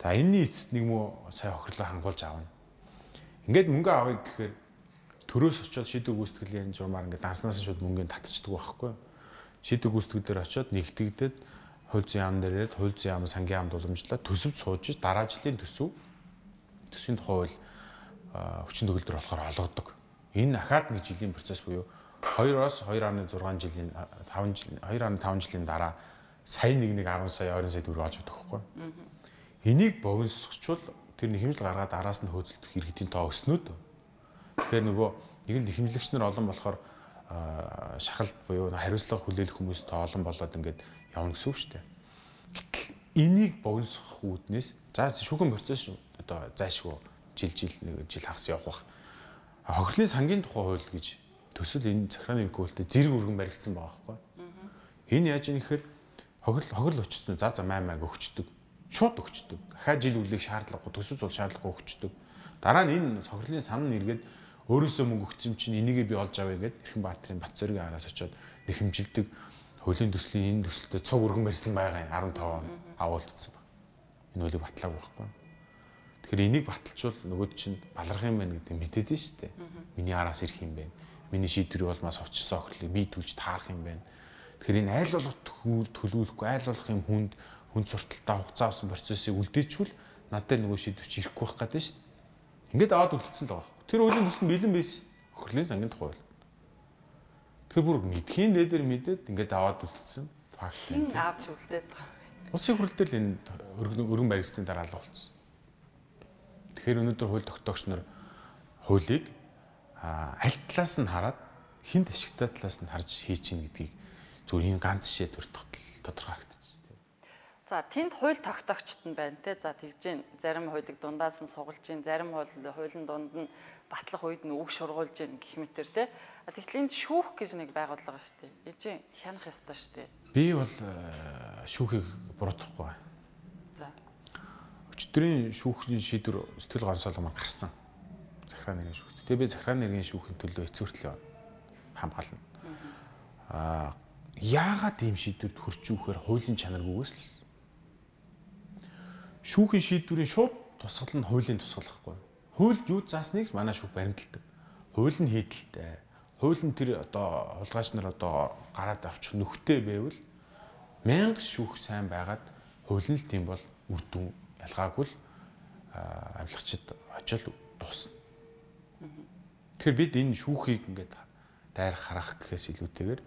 За энэний эцэст нэг муу сая охирлоо хангуулж авна. Ингээд мөнгө авъя гэхээр төрөөс очиод шийдвэр гүйцэтгэлийн журмаар ингээд данснаас шууд мөнгөний татчихдаг байхгүй. Шийдвэр гүйцэтгэлээр очиод нэгтгэгдээд хууль зүйн яам дээр ирээд хууль зүйн яам сангийн яамд уламжлаа төсөв сууж дараа жилийн төсөв төсвийн тухай бол хүчин төгөлдөр болохоор олгодог. Энэ ахаад нэг жилийн процесс буюу 2-оос 2.6 жилийн 5 жил 2.5 жилийн дараа сая нэг нэг 10 сая 20 сая төгрөг олж өгдөг байхгүй. Энийг богиносгочвол тэр нэг хэмжил гаргаад араас нь хөөцөлдөх иргэдийн тоо өснөд. Тэгэхээр нөгөө Нэг нь хэмжлэгч нар олон болохоор шахалт буюу хариуцлага хүлээх хүмүүстэй олон болоод ингээд явна гэсэн үг шүү дээ. Гэтэл энийг богиносгох үүднээс за шүүхэн процесс одоо зайшгүй жил жил нэг жил хагас явах бах. Хохирлын сангийн тухай хууль гэж төсөл энэ захиргааны хөлтөд зэрэг өргөн баригдсан байгаа байхгүй. Энэ яаж юм гэхээр хохирол хохирол өчтөн за за май майг өгчдөг. Шууд өгчдөг. Дахиад жил үлээх шаардлагагүй төсөл зул шаардлагагүй өгчдөг. Дараа нь энэ хохирлын сан нэргээд өөрөөсөө мөнгө өгсөн чинь энийгээ би олж авъя гэд Эрхэн Баатарын бат зөргийн араас очиод нэхэмжилдэг хуулийн төслийн энэ төсөлтөд цуг өргөн барьсан байгаа юм 15 он агуулдсан баг. Энэ хуулийг батлаагүй байхгүй. Тэгэхээр энийг баталчвал нөгөөд чинь баларх юм байна гэдэг мэдээд нь шүү дээ. Миний араас ирэх юм байна. Миний шийдвэрийн улмаас очсон охирлыг би түлж таарах юм байна. Тэгэхээр энэ айл болох төлөвлөхгүй айл болох юм хүнд хүн сурталтаа хугацаа авсан процессыг үлдээчвэл надад нөгөө шийдвч ирэхгүй байх гэдэг шүү дээ. Ингээд аваад үлдсэн л байгаа. Тэр үеийн төсөнд бэлэн байсан охирлын сангийн тухай. Тэгэхээр бүр мэдхийн дээдэр мэдээд ингээд аваад үлдсэн факт. Хин авч үлдээд байгаа. Улсын хурлдэл энэ өргөн баригдсны дараа алга болсон. Тэгэхээр өнөөдөр хууль тогтоогч нар хуулийг аль талаас нь хараад хинт ашигтай талаас нь харж хийж чинь гэдгийг зүгээр энэ ганц жишээ төртгөл тодорхой харагдчих. За тэнд хууль тогтоогчт нь байна те. За тэгж зарим хуулийг дундаас нь сугалж гин, зарим хууль хуулийн дунд нь батлах үед нь үг шургуулж гин гэх мэтэр те. Тэгтэл энд шүүх гэж нэг байгууллага шүү дээ. Эжин хянах ёстой шүү дээ. Би бол шүүхийг буруутгахгүй. Өчтөрийн шүүхийн шийдвэр сэтгэл гонсоолго маань гарсан. Захиргааны нэрийн шүүхт. Тэгээ би захиргааны нэрийн шүүхийн төлөө эцвэртэл явна. Хамгаална. Аа яагаад ийм шийдвэрт хүрч үүхээр хуулийн чанаргүйгээс л шүүхийн шийдвэрийн шууд тусгал нь хуулийн тусгал гэхгүй. Хуульд юу заасныг манай шүүх баримталдаг. Хууль нь хийдэлтэй хууль нь тэр одоо хулгайч нар одоо гараад авчих нөхтэй байвал мянга шүүх сайн байгаад хууль нь л тийм бол үр дүн ялгаагүй л авилгачид очил дуусна. Тэгэхээр бид энэ шүүхийг ингээд дайр харах гэхээс илүүтэйгээр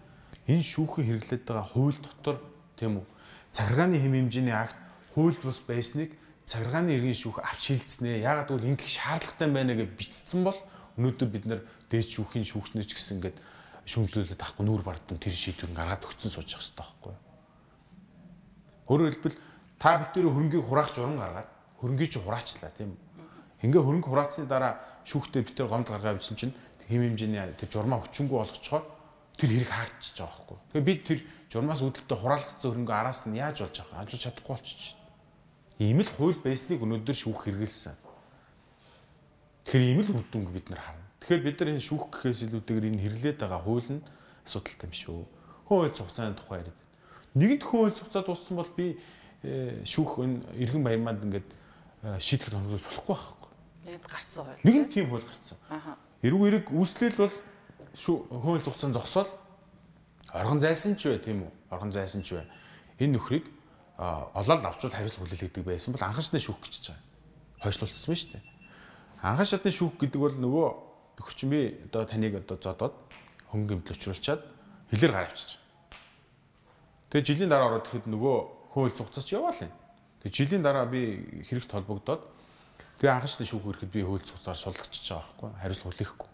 энэ шүүхэн хэрэглээд байгаа хууль дотор тийм үү цагиргааны хэм хэмжээний акт хуульд бус байсныг цагиргааны иргэн шүүх авч хилцнэ. Ягаад гэвэл ингэх шаардлагатай байна гэж бичсэн бол өнөөдөр бид нар дээд шүүхийн шүүхнэр ч гэсэн ингээд шүүмжлүүлээд авахгүй нүүр бардам тэр шийдвэр гаргаад өгсөн сууж явах хэрэгтэй байхгүй юу? Өөрөөр хэлбэл та бүтээр хөрөнгийг хураах журам гаргаад хөрөнгийг чи хураачлаа тийм? Ингээ хөрөнгө хураацсны дараа шүүхтээ битэр гомд гаргаа бичсэн чинь хэм хэмжээний тэр журмаа хүчингү болгочхоор тэр хэрэг хаагдчихж байгаа байхгүй. Тэгээ бид тэр журмаас үүдэлтэй хураалгацсан хөрөнгө араас нь яаж болж байгаа ажиж чадахгүй болчих. Ийм л хууль байсныг өнөөдөр шүүх хэрэгэлсэн. Тэгэхээр ийм л үр дүнг бид нар харна. Тэгэхээр бид нар энэ шүүх гэхээс илүүтэйгээр энэ хэрэглээд байгаа хууль нь асуудалтай юм шүү. Хууль цугцааны тухай яриад. Нэгэнт хууль цугцаа дууссан бол би шүүх энэ иргэн баярманд ингээд э, шийтгэл хоногдуулж болохгүй байхгүй. Нэгэнт гарцсан хууль. Нэгэнт тийм хууль гарцсан. Эргүү эрэг үүслэл бол хууль цугцаан зогсоол оргон зайсан ч вэ тийм үү? Оргон зайсан ч вэ. Энэ нөхрийг олоод авчвал хариуцлага хүлээлгдэг байсан бол анхаарчны шүүх гэж байгаа. Хойшлуулсан шүү дээ Анхан шатны шүүх гэдэг бол нөгөө төгөрчин би одоо таныг одоо зодоод хөнгө гэмтэл учруулчаад хэлээр гараа авчиж. Тэгээ жилийн дараа ороод ихэд нөгөө хууль цугцаач яваал юм. Тэгээ жилийн дараа би хэрэгт холбогдоод тэгээ анхан шатны шүүх ирэхэд би хууль цугцаар сулгачиж байгаа байхгүй хариуцлага хүлээхгүй.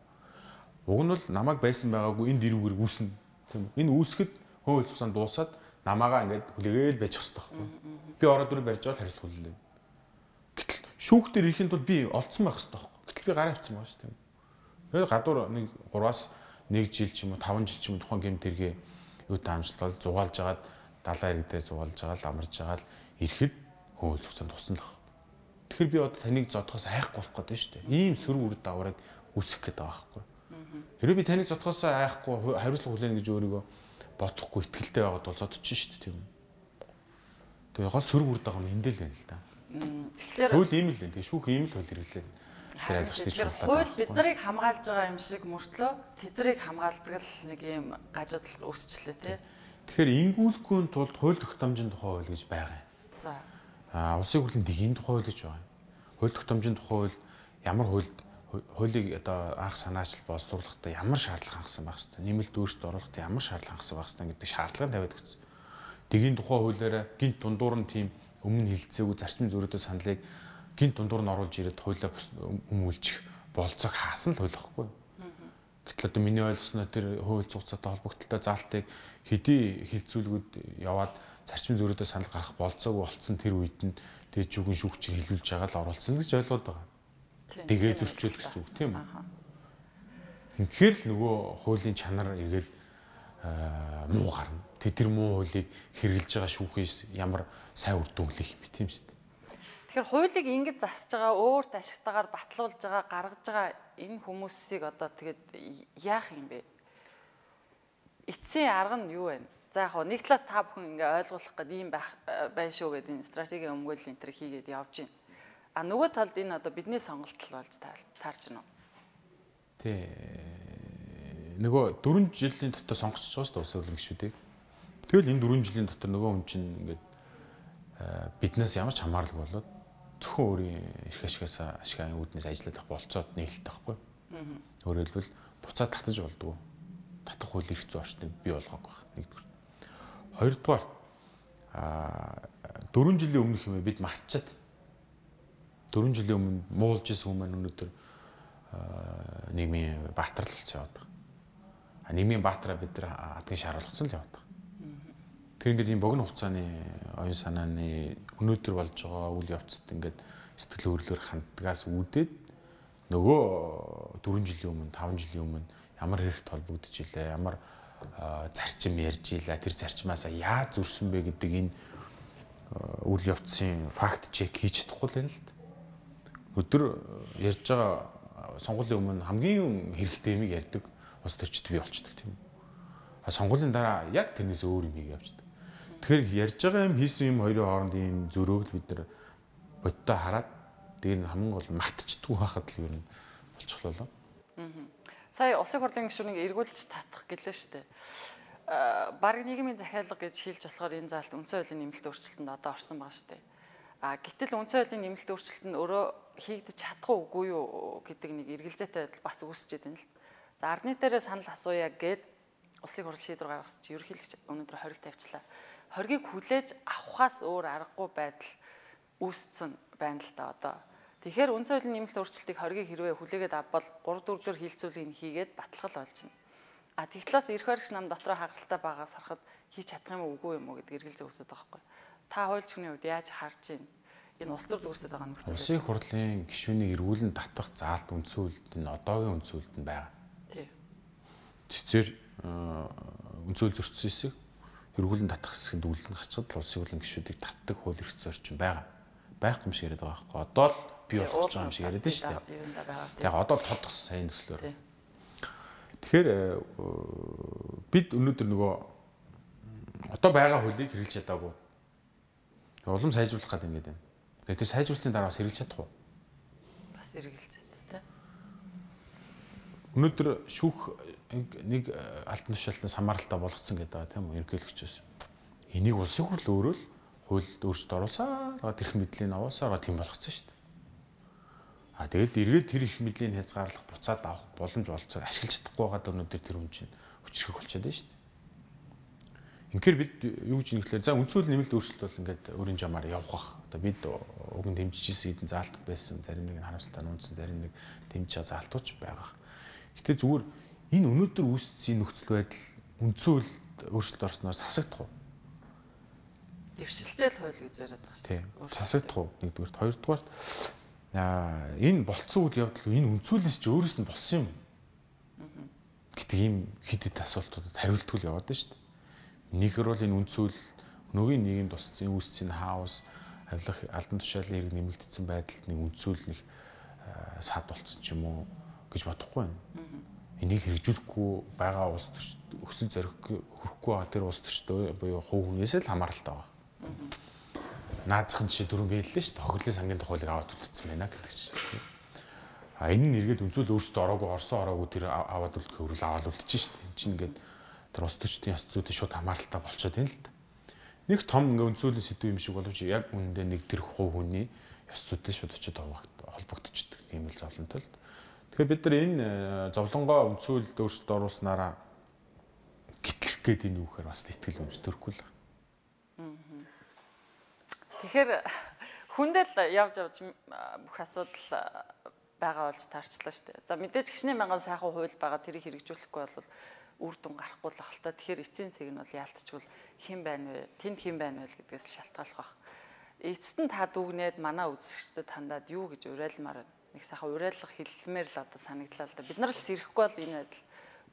Уг нь бол намайг байсан байгаагүй энэ дэрвгэр үүснэ. Тийм энэ үүсгэд хууль цугцаанд дуусаад намаагаа ингээд хүлээгээл байж хэвээр байхгүй. Би ороод дүр барьж байгаа хариуцлага хүлээлээ. Гэтэл шүүх дээр ирэхэд бол би олцсон байх хэрэгтэй байхгүй. Гэтэл би гараа авчихсан байгаа шүү дээ. Тэгээд гадуур нэг 3-аас 1 жил ч юм уу 5 жил ч юм уу тухайн гэмт хэрэг юу таамжлал зугаалж агаад далайн ирэг дээр зугаалж агаад амарж агаад ирэхэд хөөс зүгцэн тусан л баг. Тэгэхээр би одоо таныг зодхоос айхгүй болох гэдэг шүү дээ. Ийм сөрөг үр дагаврыг үсгэх гээд байгаа байхгүй. Хэрэв би таныг зодхоос айхгүй хариуцлага хүлээнэ гэж өөрийгөө бодохгүй ихтгэлтэй байгаад бол зодчих шүү дээ тийм үү. Тэгээ гол сөрөг үр дагавар нь эндэл байна л да. Тэгэхээр хууль ийм л энэ. Тэгээ шүүх ийм л хууль хэрэглээ. Тэр айлгчдыг чуулаад. Хууль бид нарыг хамгаалж байгаа юм шиг мөртлөө тэднийг хамгаалдаг л нэг юм гажуудал үүсчлээ тий. Тэгэхээр ингүүлэхгүй тулд хууль тогтоомжийн тухай хууль гэж байгаа юм. За. Аа улсын хурлын дэгийн тухай хууль гэж байгаа юм. Хууль тогтоомжийн тухай хууль ямар хуульд хуулийг одоо анх санаачл боловсруулахдаа ямар шаардлага хангасан байх хэвээр нэмэлт өөрчлөлт оруулахдаа ямар шаардлага хангасан байх хэвээр гэдэг шаардлагыг тавиад өгсөн. Дэгийн тухай хуулиараа гинт дундуур нь тийм өмнө хилцээгүй зарчим зөрөөдөө саналыг гинт дундуур нь оруулж ирээд хуулиа өмүүлчих болцоог хаасан л хуулихгүй. Гэтэл одоо миний ойлгосноо тэр хууль зугацаатай холбогдлолтой заалтыг хэдий хилцүүлгүүд яваад зарчим зөрөөдөө санал гарах болцоогүй болцсон тэр үед нь тэгээд жүгэн шүүгчийг хилүүлж байгаа л оруулсан гэж ойлгоод байгаа. Тэгээ зөрчил гэсэн үг тийм үү? Тэгэхээр л нөгөө хуулийн чанар эргээд муу гарна. Тэ тэр муу хуулийг хэрэгжилж байгаа шүүхээс ямар сайн үр дүн хүлээх юм бэ тийм шүү дээ. Тэгэхээр хуулийг ингэж засж байгаа өөрт ашигтайгаар батлуулж байгаа гаргаж байгаа энэ хүмүүсийг одоо тэгээд яах юм бэ? Эцсийн арга нь юу вэ? За яг нэг талаас та бүхэн ингээ ойлгуулах гэдэг ийм байх байна шүү гэдэг энэ стратегийн өмгөөллийн энэ хийгээд явж байна. А нөгөө талд энэ одоо бидний сонголт болж таарч байна уу? Тий. Нөгөө 4 жилийн дотор сонгогдож байгаа шүү дээ улс хурлын гишүүдийг. Тэгэл энэ 4 жилийн дотор нөгөө хүн чинь ингээд биднээс ямар ч хамаарал болоод зөвхөн өөрийн эрх ашигаас ашигын үүднээс ажиллаад авах болцоод нээлттэй байхгүй. Өөрөөр хэлбэл буцаад татаж болдгоо. Татах хууль эрх зүйн орчныг бий болгоог байна. Нэгдүгээр. Хоёрдугаар а 4 жилийн өмнөх юм бид марчаад 4 жилийн өмнө муулж исэн хүмүүс өнөөдөр нийгмийн баатарлал яваад байгаа. А нийгмийн баатараа бид нар адгийн шаарлцсан л яваад. Тэр ингээд ийм богино хугацааны оюун санааны өнөөдөр болж байгаа үйл явцад ингээд сэтгэл хөдлөлөөр ханддгаас үүдээд нөгөө 4 жилийн өмнө 5 жилийн өмнө ямар хэрэгт холбогдож илээ ямар зарчим ярьж илаа тэр зарчмаасаа яаж зүрсэн бэ гэдэг энэ үйл явцын факт чек хийж чадахгүй л байна л. Өдөр ярьж байгаа сонгуулийн өмнө хамгийн хэрэгтэй юмыг ярьдаг бас төрчд бий болчдөг тийм. А сонгуулийн дараа яг тэрнээс өөр юм явждаг. Тэгэхээр ярьж байгаа юм хийсэн юм хоёрын хооронд ийм зөрөөг л бид нар бодтой хараад дээр нь хамгийн гол мартчихдгүй байхад л ер нь болчихлоо. Аа. Сая улсын хурлын гишүүнийг эргүүлж татах гэлээ дээ. Аа баг нийгмийн захиалга гэж хэлж болохоор энэ заалт үндсэн хуулийн нэмэлт өөрчлөлтөнд одоо орсон байгаа шүү дээ. А гэтэл үндсэн хуулийн нэмэлт өөрчлөлт нь өөрөө хийгдэж чадах уугүй юу гэдэг нэг эргэлзээтэй байдал бас үүсчихэд байна л. За ардны дээр санал асууя гэд улсын хурл шийдвэр гаргасан чи ерөнхийлөгч өнөөдөр хориг тавьчлаа хоргийг хүлээж авахаас өөр аргагүй байдал үүссэн байна л да одоо. Тэгэхээр үн цэвэрлэн нэмэлт өөрчлөлтийг хоргийг хэрвээ хүлээгээд авбал 3 4 дөр хилцүүлгийг хийгээд батлахал болж байна. А тэгтлээс эрх баригч нам дотроо хагаралтай байгаас харахад хийж чадах юм уу үгүй юм уу гэдэг эргэлзээ үүсэж байгаа байхгүй. Та хуульч хүний хувьд яаж харж байна? Энэ улс төрд үүсэж байгаа нөхцөл. Улсын хурлын гишүүнийг эргүүлэн татах заалт үндсүүлэлт нь одоогийн үндсүүлэлт нь байгаа. Тий. Цэцэр үндсүүл зөрчсөн хэсэг эргүүлэн татах хэсгэнд үлдэн гацхад л улсын хурлын гишүүдийг татдаг хууль эрх зүйн орчин байгаа. Байх юм шиг яриад байгаа байхгүй. Одоо л бий болох гэж байгаа юм шиг яриад шүү дээ. Яг одоо л тодох сайн төслөөр. Тэгэхээр э, бид өнөөдөр нөгөө одоо байгаа хуулийг хэрэгжиж чадаагүй. Улам сайжруулах гэдэг юм гээд байна. Тэгээд тэр сайжруулалтын дараа бас хэрэгжиж чадахгүй. Бас эргэлзээтэй тий. Өнөөдөр шүүх нэг э, алтан тушаалтнаас хамааралтай болгоцсон гэдэг байгаа тийм үү ерөнхийлөгчөөс. Энийг улсын хурл өөрөө л хуульд өөрчлөлт оруулсаар тэрх мэдлийн аваасаар тийм болгоцсон шүү дээ. А тэгээд эргээд тэр их мэдлийн хязгаарлах буцаад авах боломж олцоод ашиглаж чадахгүй байгаа өнөөдөр тэр хүн чинь хүчрэх болчиход байна шүү дээ. Инхээр бид юу гэж нэглэхээр за үндсүүл нэмэлт өөрчлөлт бол ингээд өөрийн жамаар явах бах. Одоо бид уг нь дэмжижсэн хэдэн заалтад байсан зарим нэг харамсалтай нуунсан зарим нэг дэмжиж заалтууч байгаа. Гэтэ зүгээр энэ өнөөдөр үүссэн нөхцөл байдал үндсүүл өөрчлөлт орсноос засагдах уу? Дэвшилтэй л хууль гэж яриад байгаа шүү. Тийм. Засагдах уу? Нэгдүгээр, хоёрдугаар аа энэ болцсон үйл явдал энэ үндсүүлээс ч өөрөөс нь болсон юм. гэдэг ийм хэд асуултуудад хариултгүй л яваад байна шүү дээ. Нэгэр бол энэ үндсүүл нөгөөний нийгэмд тусцсан үүсцэн хаус авилах алдан тушаалын хэрэг нэмэгдсэн байдалд нэг үндсүүл нэг сад болцсон ч юм уу гэж бодохгүй байна энийг хэрэгжүүлэхгүй байгаа улс төрч өсөл зорих хөрөхгүй байгаа тэр улс төрчтэй буюу хувь хүнээс л хамааралтай байгаа. Наазахын жишээ дөрөв байлээ шүү дээ. Хохирлын сангийн тухайлыг аваад үлдсэн байна гэдэг чинь. А энэ нь эргээд үзүүл өөрсдөө ороогүй орсон ороогүй тэр аваад үлдэх хөрөл аваад үлдчихэж шүү дээ. Энд чинь ингээд тэр улс төрчдийн яс зүйтэй шууд хамааралтай болчиход байна л да. Нэг том ингээ өнцөлийн сэдв юм шиг боловч яг үүндээ нэг тэр хувь хүний яс зүйтэй шууд очиод холбогдчихдаг тийм л зовлонтой л да. Тэгэхээр бид нар энэ э, зовлонгоо өмцүүлд өөрсдөө оруулснараа гитлэх гээд энэ юухээр бас итгэл үнс төрөхгүй л. Тэгэхээр хүндэл явж явж бүх асуудал байгаа болж таарчлаа шүү дээ. За мэдээж гişний мянган сайхан хууль байгаа тэрийг хэрэгжүүлэхгүй бол үр дүн гарахгүй л ахalta. Тэгэхээр эцсийн цэг нь бол яалтчгүй хэн байна вэ? Тэнд хэн байна вэ гэдгээс шалтгаалах бах. Эцэст нь та дүгнээд манай үзэгчдэд хандаад юу гэж уриалмаар нэг сайхан уриалга хэлмээр л одоо санагдлаа л да. Бид нараас ирэхгүй бол энэ байдал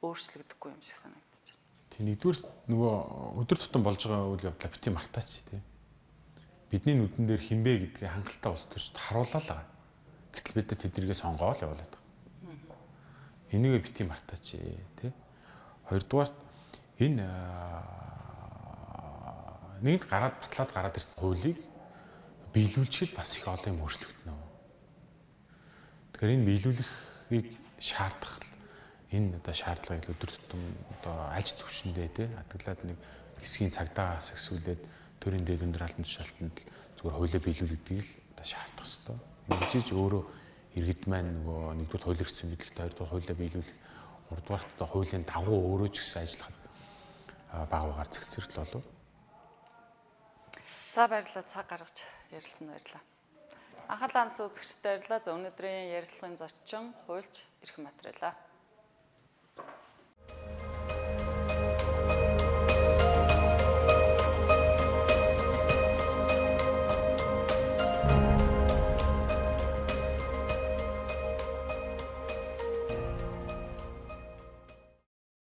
өөрчлөгдөхгүй юм шиг санагдаж байна. Тэг нэгдүгээр нөгөө өдөр тутам болж байгаа үйл явдлаа бити мартаач тий. Бидний нүдэн дээр хинбэ гэдгийг хангалттай ус төрч харуулаа л байгаа. Гэтэл бид нар тэднийгээ сонгоол явуулаад байгаа. Энийг бити мартаач тий. Хоёрдугаар энэ нэгд гараад батлаад гараад ирсэн хуулийг биелүүлчихэд бас их олон юм өөрчлөгдөнө. Тэгэхээр энэ биелүүлэхийг шаардах энэ одоо шаардлагыг өдөр тутам одоо аж төвшөндөө тий хадгалаад нэг хэсгийн цагдаагаас ихсүүлээд төрийн дэд өндөр албан тушаалтанд зүгээр хуулиа биелүүлэгдгийг л одоо шаардах хэрэгтэй. Ингэж өөрөө иргэд маань нөгөө нэгдүгээр хуулигдсан мэдлэгтэй хоёрдугаар хуулиа биелүүлэх гуравдугаар одоо хуулийн дагуу өөрөө ч гэсэн ажиллахад багуугаар зэгцэрэл болов. За баярлалаа цаг гаргаж ярилцсан баярлалаа. Анхаалаа анс үзэгчдээ баярлалаа. За өнөөдрийн ярилцлагын зочин хуульч Эрхэн Материала.